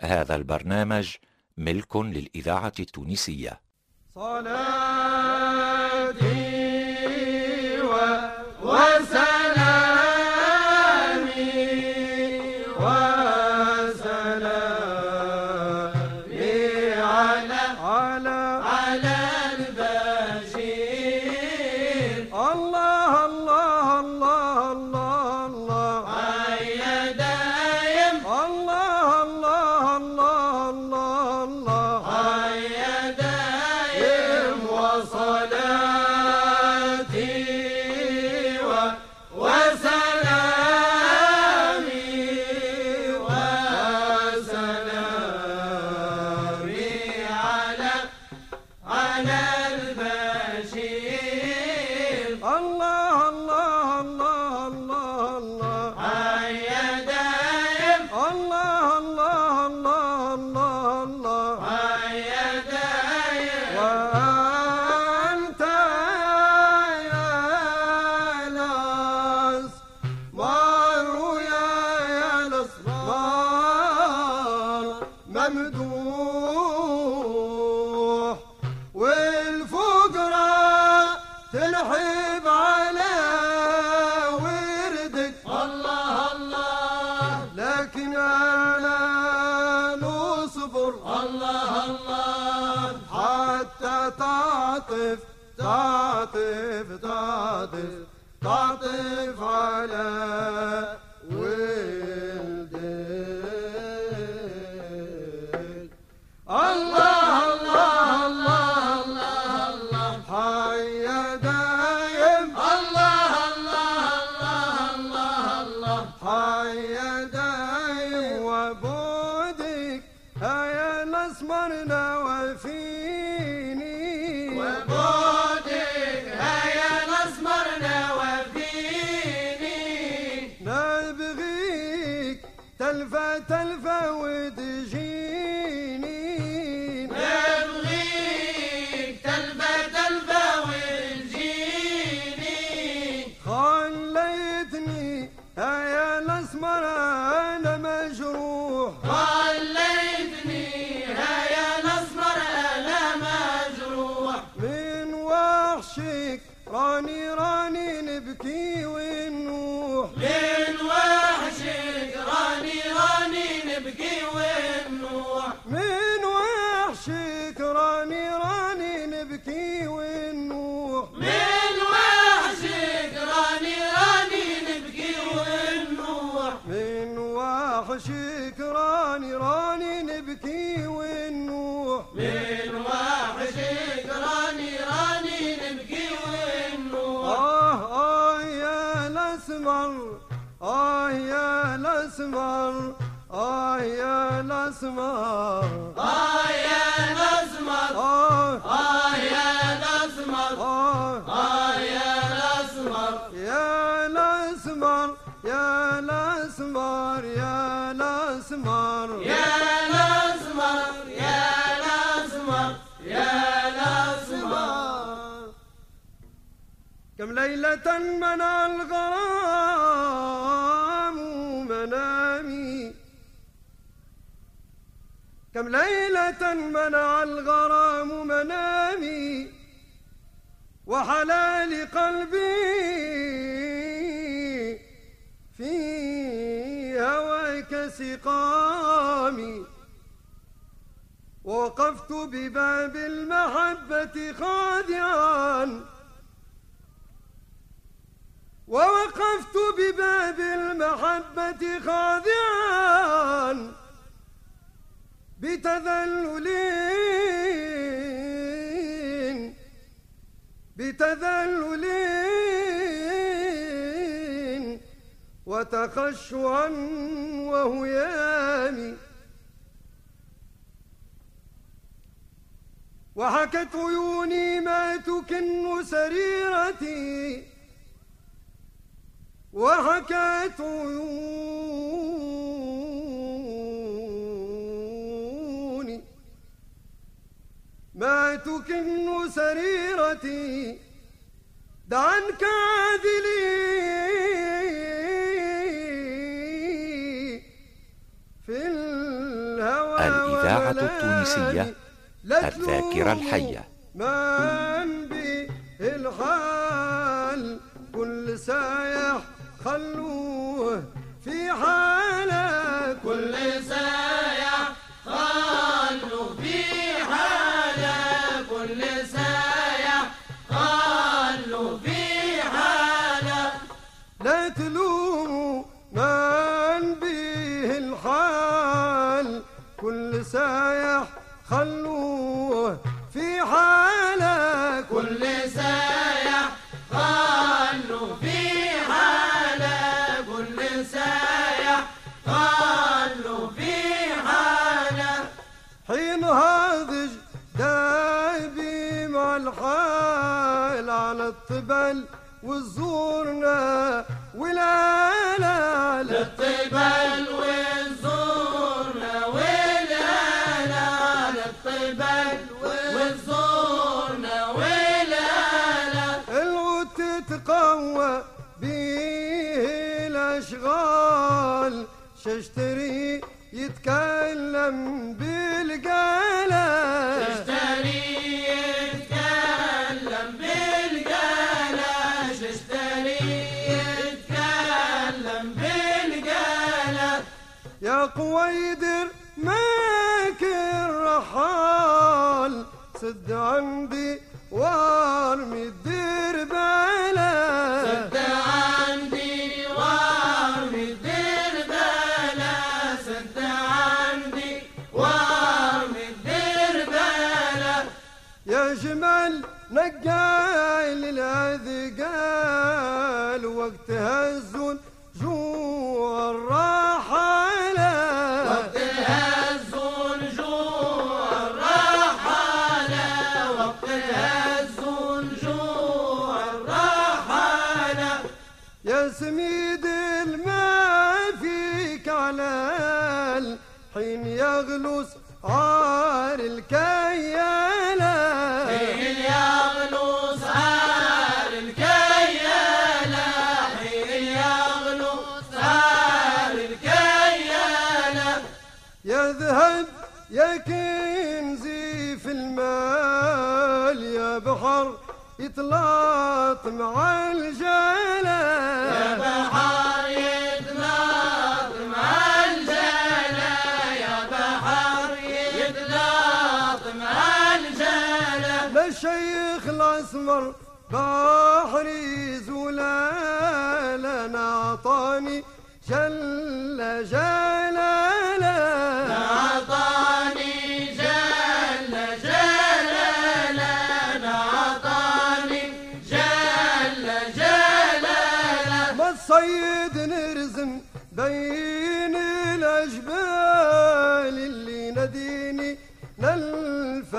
هذا البرنامج ملك للإذاعة التونسية. صلاة نسمة آية آه, آية آه. آية يا نسمة آه. آه يا نسمة آه. آه يا نسمة يا نسمة يا نسمة يا نسمة يا نسمة يا نسمة يا نسمة كم ليلة من الغرام منام كم ليلة منع الغرام منامي وحلال قلبي في هواك سقامي. ووقفت بباب المحبة خادعا. ووقفت بباب المحبة خادعا. بتذلل بتذلل وتخشعا وهيام وحكت عيوني ما تكن سريرتي وحكت عيوني تكن سريرتي دع عنك عاذلي في الهوى الإذاعة التونسية الذاكرة الحية. من به الحال كل سايح خلوه في حال سايح خلوه في حاله كل سايح خلوا في حالة كل سايح خلوا في حالة حين هاضج دايبي مع الحال على الطبل والزورنا ششتري يتكلم بالقالة اشتري يتكلم بالقلش اشتري يتكلم بالقلش يا قويدر ماك الرحال. سد عندي وارمي يتلاط مع الجالة يا بحر يتلاط مع يا بحر يتلاط مع الأسمر بحري زلال أنا اعطاني جل بين الأجبال اللي نديني نلف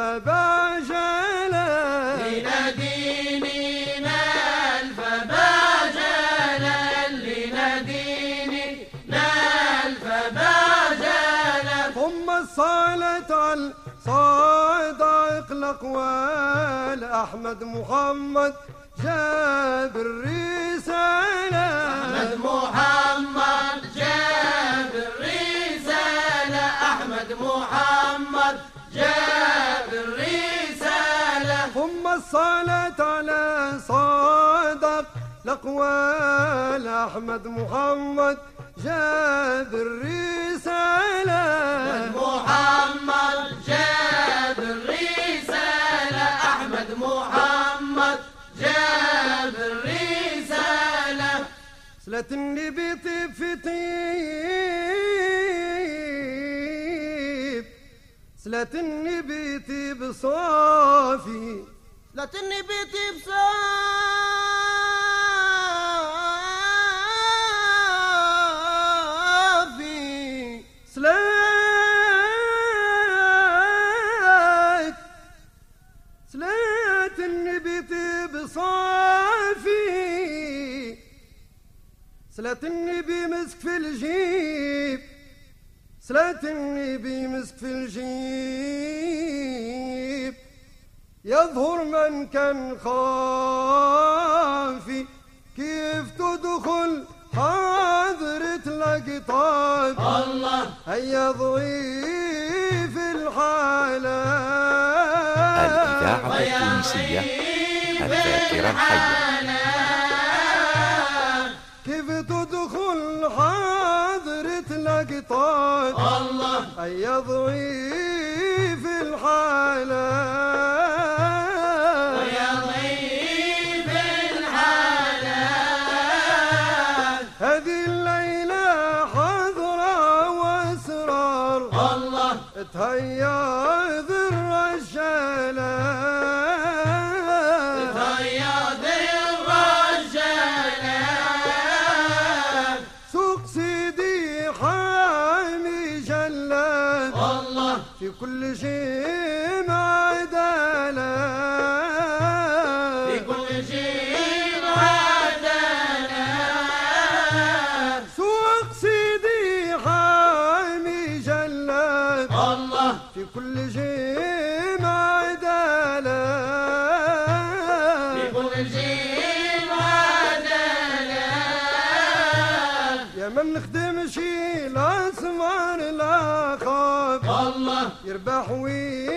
نلف باجلة لناديني نلف باجلة ثم على أحمد محمد جاب الرسالة. أحمد محمد أحمد محمد جاب الرسالة. ثم الصلاة على صادق الأقوال أحمد محمد جاب الرسالة. محمد جاب الرسالة. أحمد محمد جاب الرسالة. صلة النبي طيب في صلة النبي طيب صافي صلة النبي طيب صافي صلاة صلاة النبي طيب صافي صلاة النبي مسك في الجيب. صلاة النبي مسك في الجيب يظهر من كان خافي. كيف تدخل حاضرة لقطات الله. هيا ضعيف الحالة. الإذاعة التونسية الذاكرة الحية. لقطات الله. أي ضعيف الحالة يا ضيف الحالة. هذه الليلة حضرة وأسرار. الله. تهيأ الرجالة فياض كل شيء معدلة في كل شيء عدنا سوق سيدي حامي الله. في كل شيء يربح وين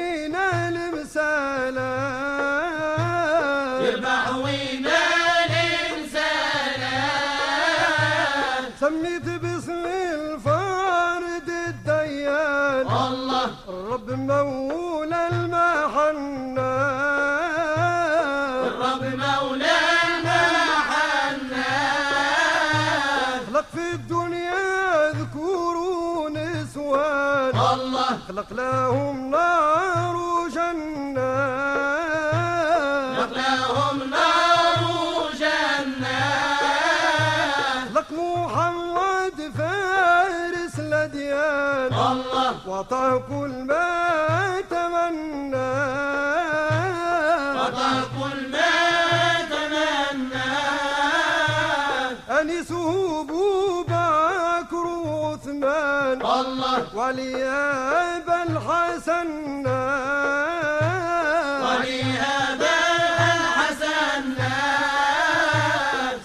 لهم نار وجنة لهم نار وجنة خلق محمد فارس الأديان الله وأعطاه كل ما تمنى قضى كل ما تمنى أنسه أبو بكر وعثمان. الله أبا الحسن ولهذا الحسن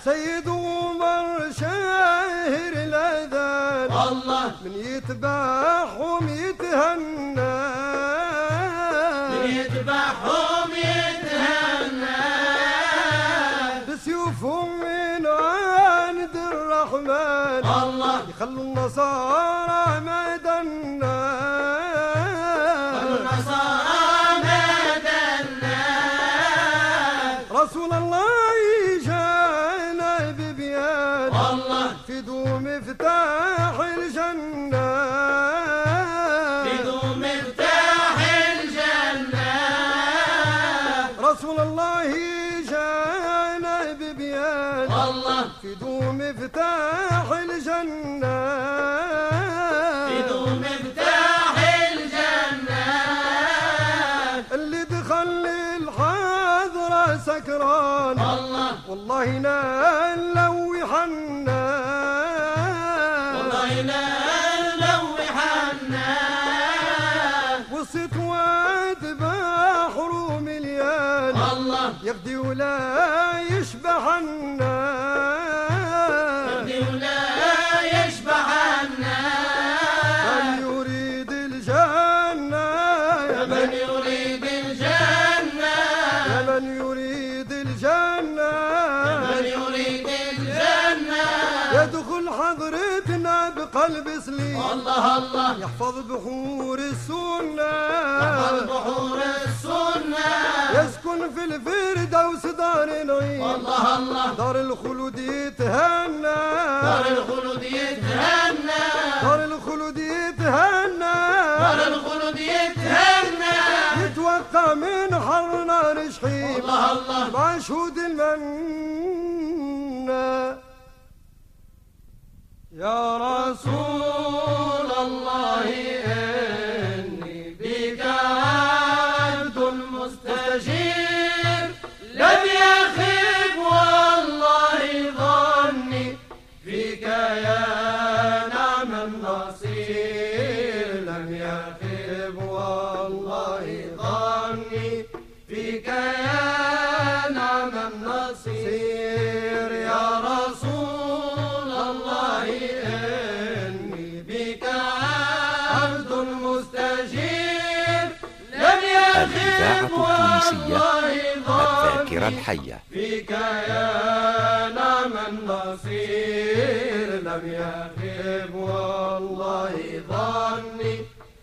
سيد عمر شاهر الأذان. الله من يتبعهم يتهنى يذبحهم يتهنى بسيوفهم من عند الرحمن. الله يخلوا النصارى والله نال لو يحنى والله لا نلوحنا وسط واد بحر مليان الله يغدي ولا يشبهنا يهدي الله. يحفظ بحور السنة. البحور السنة. يسكن في الفردوس دار نعيم الله الله. دار الخلود يتهنى. دار الخلود يتهنى. دار الخلود يتهنى. دار الخلود يتهنى. يتوقع من حر نار شحيم. الله الله. مع شهود المنة يا رسول الله إني بك عبد مستجير الحية. فيك يا نعم النصير لم يخب والله ظني.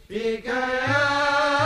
فيك يا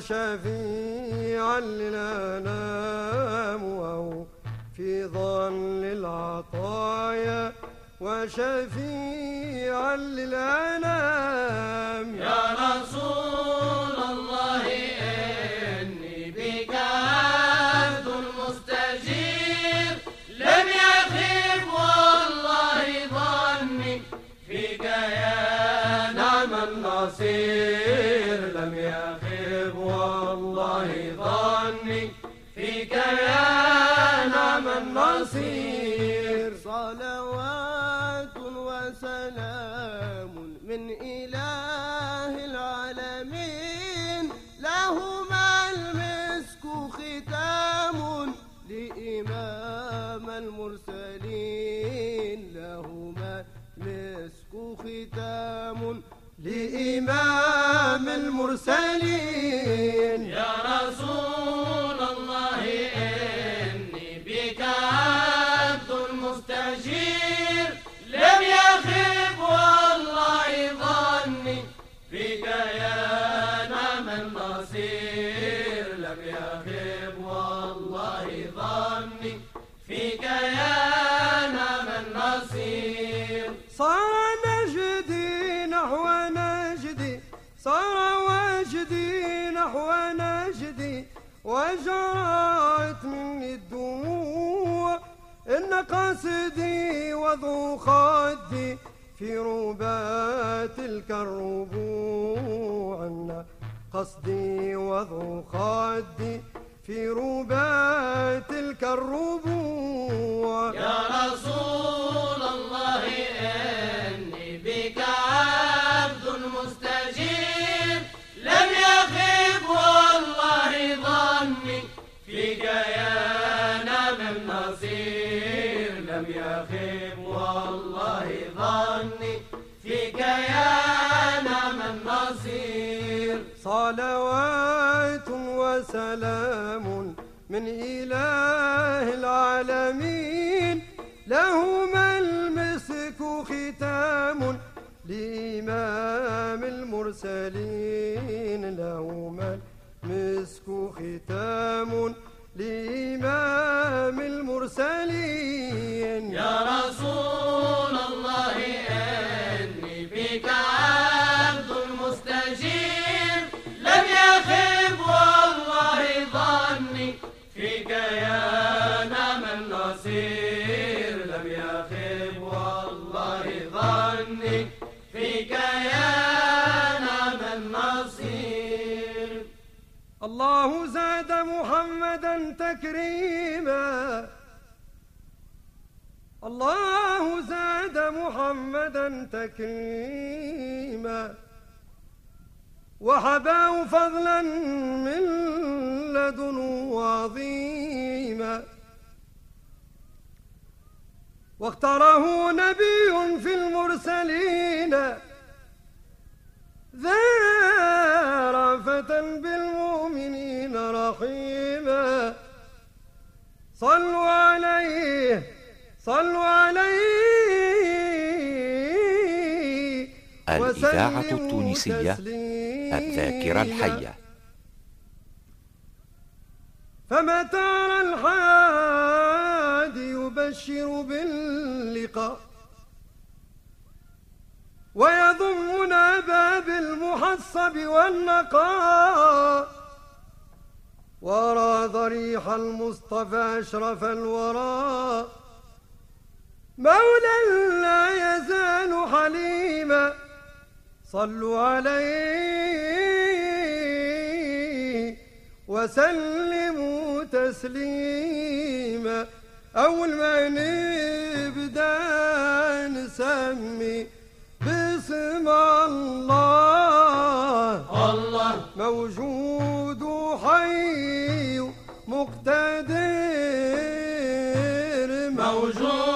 وشفيعا للأنام وهو في ظل العطايا وشفيعا للأنام. يا رسول الله إني بك عبد مستجير. لم يخب والله ظني فيك يا نعم النصير. لم يخب والله ظني فيك يا نعم النصير صلوات وسلام من إله العالمين. لهما المسك ختام لإمام المرسلين. لهما المسك ختام لإمام المرسلين؟ يا رسول وجرت مني الدموع. إن قصدي وذو خدي في ربا تلك الربوع. إن قصدي وذو خدي في ربا تلك الربوع. وسلام من إله العالمين. لهما المسك ختام لإمام المرسلين. لهما المسك ختام لإمام المرسلين. يا رسول الله. تكريما الله زاد محمدا تكريما. وحباه فضلا من لدنه عظيما. واختاره نبي في المرسلين. ذا رأفة بالمؤمنين رحيما. صلوا عليه صلوا عليه. الإذاعة التونسية. الذاكرة الحية. فما ترى الحادي يبشر باللقاء ويضمنا باب المحصب والنقاء. ورى ضريح المصطفى أشرف الورى. مولا لا يزال حليما. صلوا عليه وسلموا تسليما. أول ما نبدأ نسمي باسم الله. الله. موجود حي مقتدر موجود.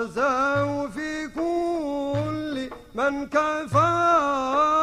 غزوا في كل من كفر.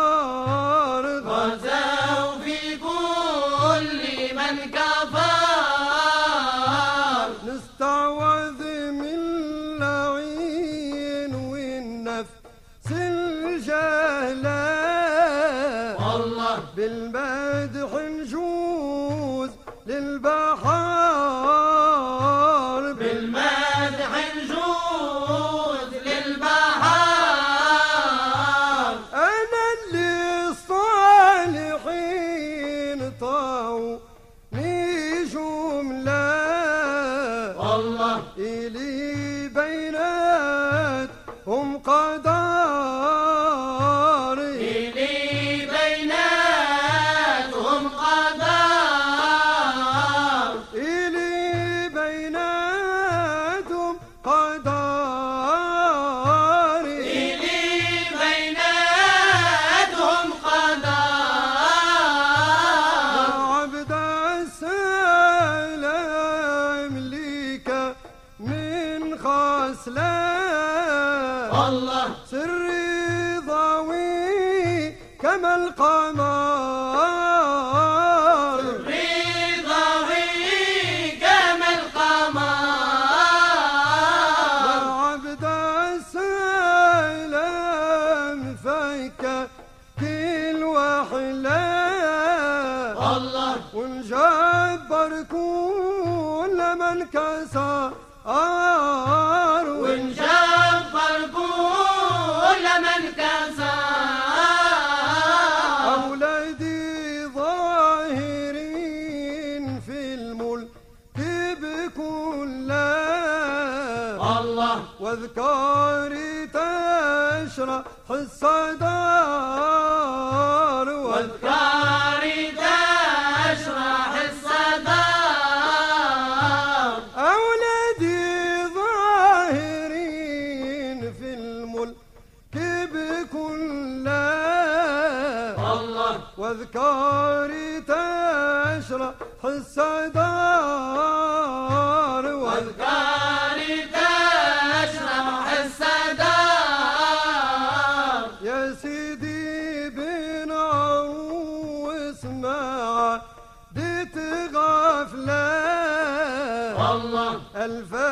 كل من كسر ونجبر كل من كسر أولادي ظاهرين في الملك بكل الله. واذكاري تشرح الصدار تشرح الصدار واذكاري تشرح الصدر يا سيدي بن عروس مع ديت غفلة. الله الفاوي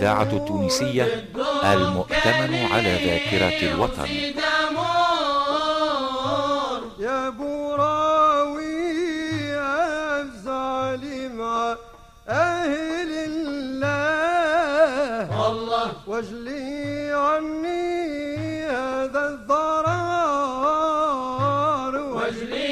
الإذاعة التونسية المؤتمن على ذاكرة الوطن. يا بوراوي أفزعلي مع أهل الله. واجلي عني هذا الضرار. واجلي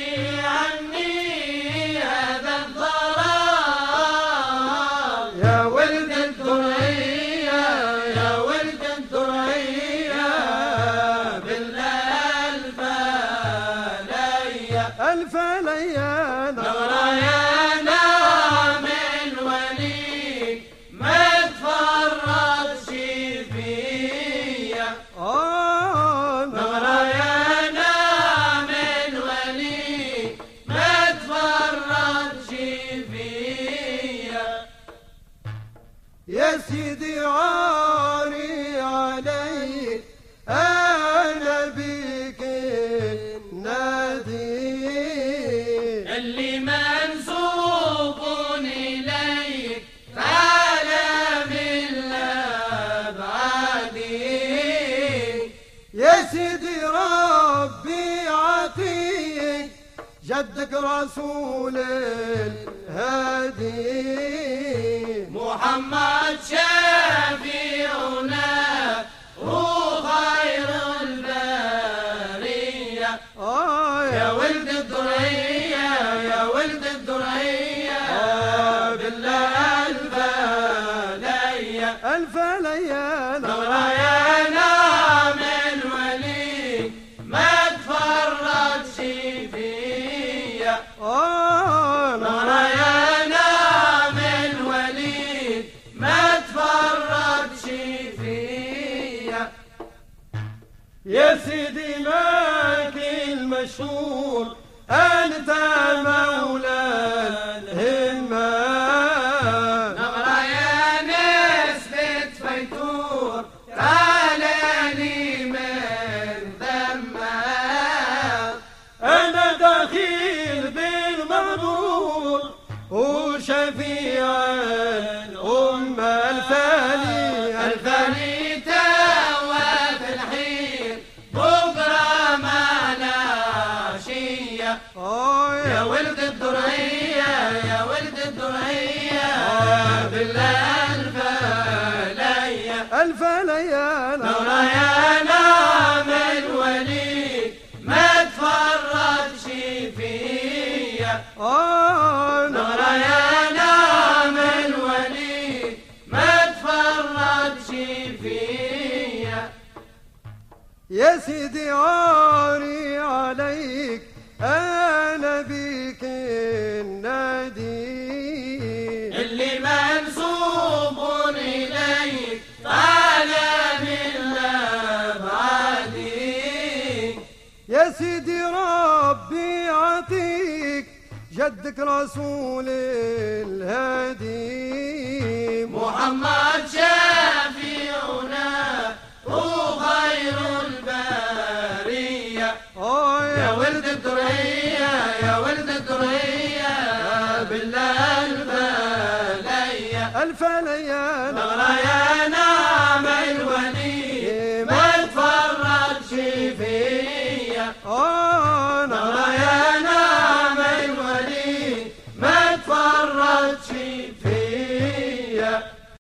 صدق رسول الهادي. محمد شفيعنا. دعاري عليك أنا بك النادي. اللي منسوب إليك فعلى بالله بعدي. يا سيدي ربي عطيك جدك رسول الهادي. محمد شافعنا خير البرية. يا ولد الدرية يا ولد الدرية بالله الفلية الفلية مغريانا